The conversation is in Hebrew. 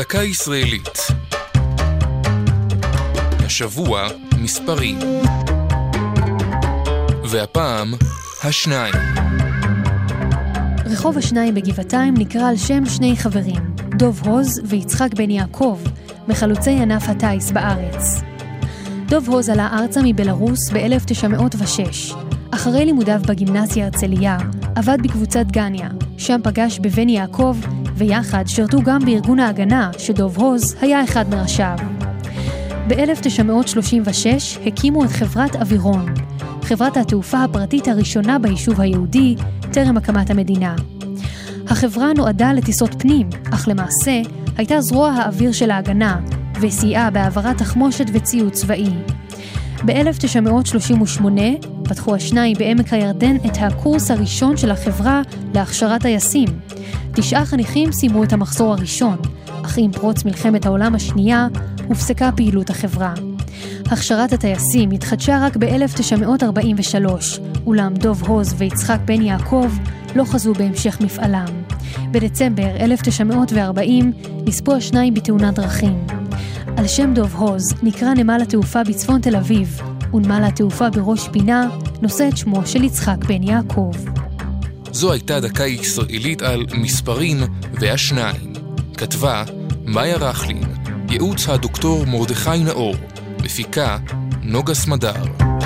דקה ישראלית. השבוע מספרים. והפעם, השניים. רחוב השניים בגבעתיים נקרא על שם שני חברים, דוב הוז ויצחק בן יעקב, מחלוצי ענף הטיס בארץ. דוב הוז עלה ארצה מבלארוס ב-1906. אחרי לימודיו בגימנסיה הרצליה, עבד בקבוצת גניה, שם פגש בבן יעקב, ויחד שירתו גם בארגון ההגנה, שדוב הוז היה אחד מראשיו. ב-1936 הקימו את חברת אווירון, חברת התעופה הפרטית הראשונה ביישוב היהודי, טרם הקמת המדינה. החברה נועדה לטיסות פנים, אך למעשה הייתה זרוע האוויר של ההגנה, וסייעה בהעברת תחמושת וציוד צבאי. ב-1938 פתחו השניים בעמק הירדן את הקורס הראשון של החברה להכשרת טייסים. תשעה חניכים סיימו את המחזור הראשון, אך עם פרוץ מלחמת העולם השנייה הופסקה פעילות החברה. הכשרת הטייסים התחדשה רק ב-1943, אולם דוב הוז ויצחק בן יעקב לא חזו בהמשך מפעלם. בדצמבר 1940 נספו השניים בתאונת דרכים. על שם דוב הוז נקרא נמל התעופה בצפון תל אביב, ונמל התעופה בראש פינה נושא את שמו של יצחק בן יעקב. זו הייתה דקה ישראלית על מספרים והשניים. כתבה מאיה רכלין, ייעוץ הדוקטור מרדכי נאור, מפיקה נוגה סמדר.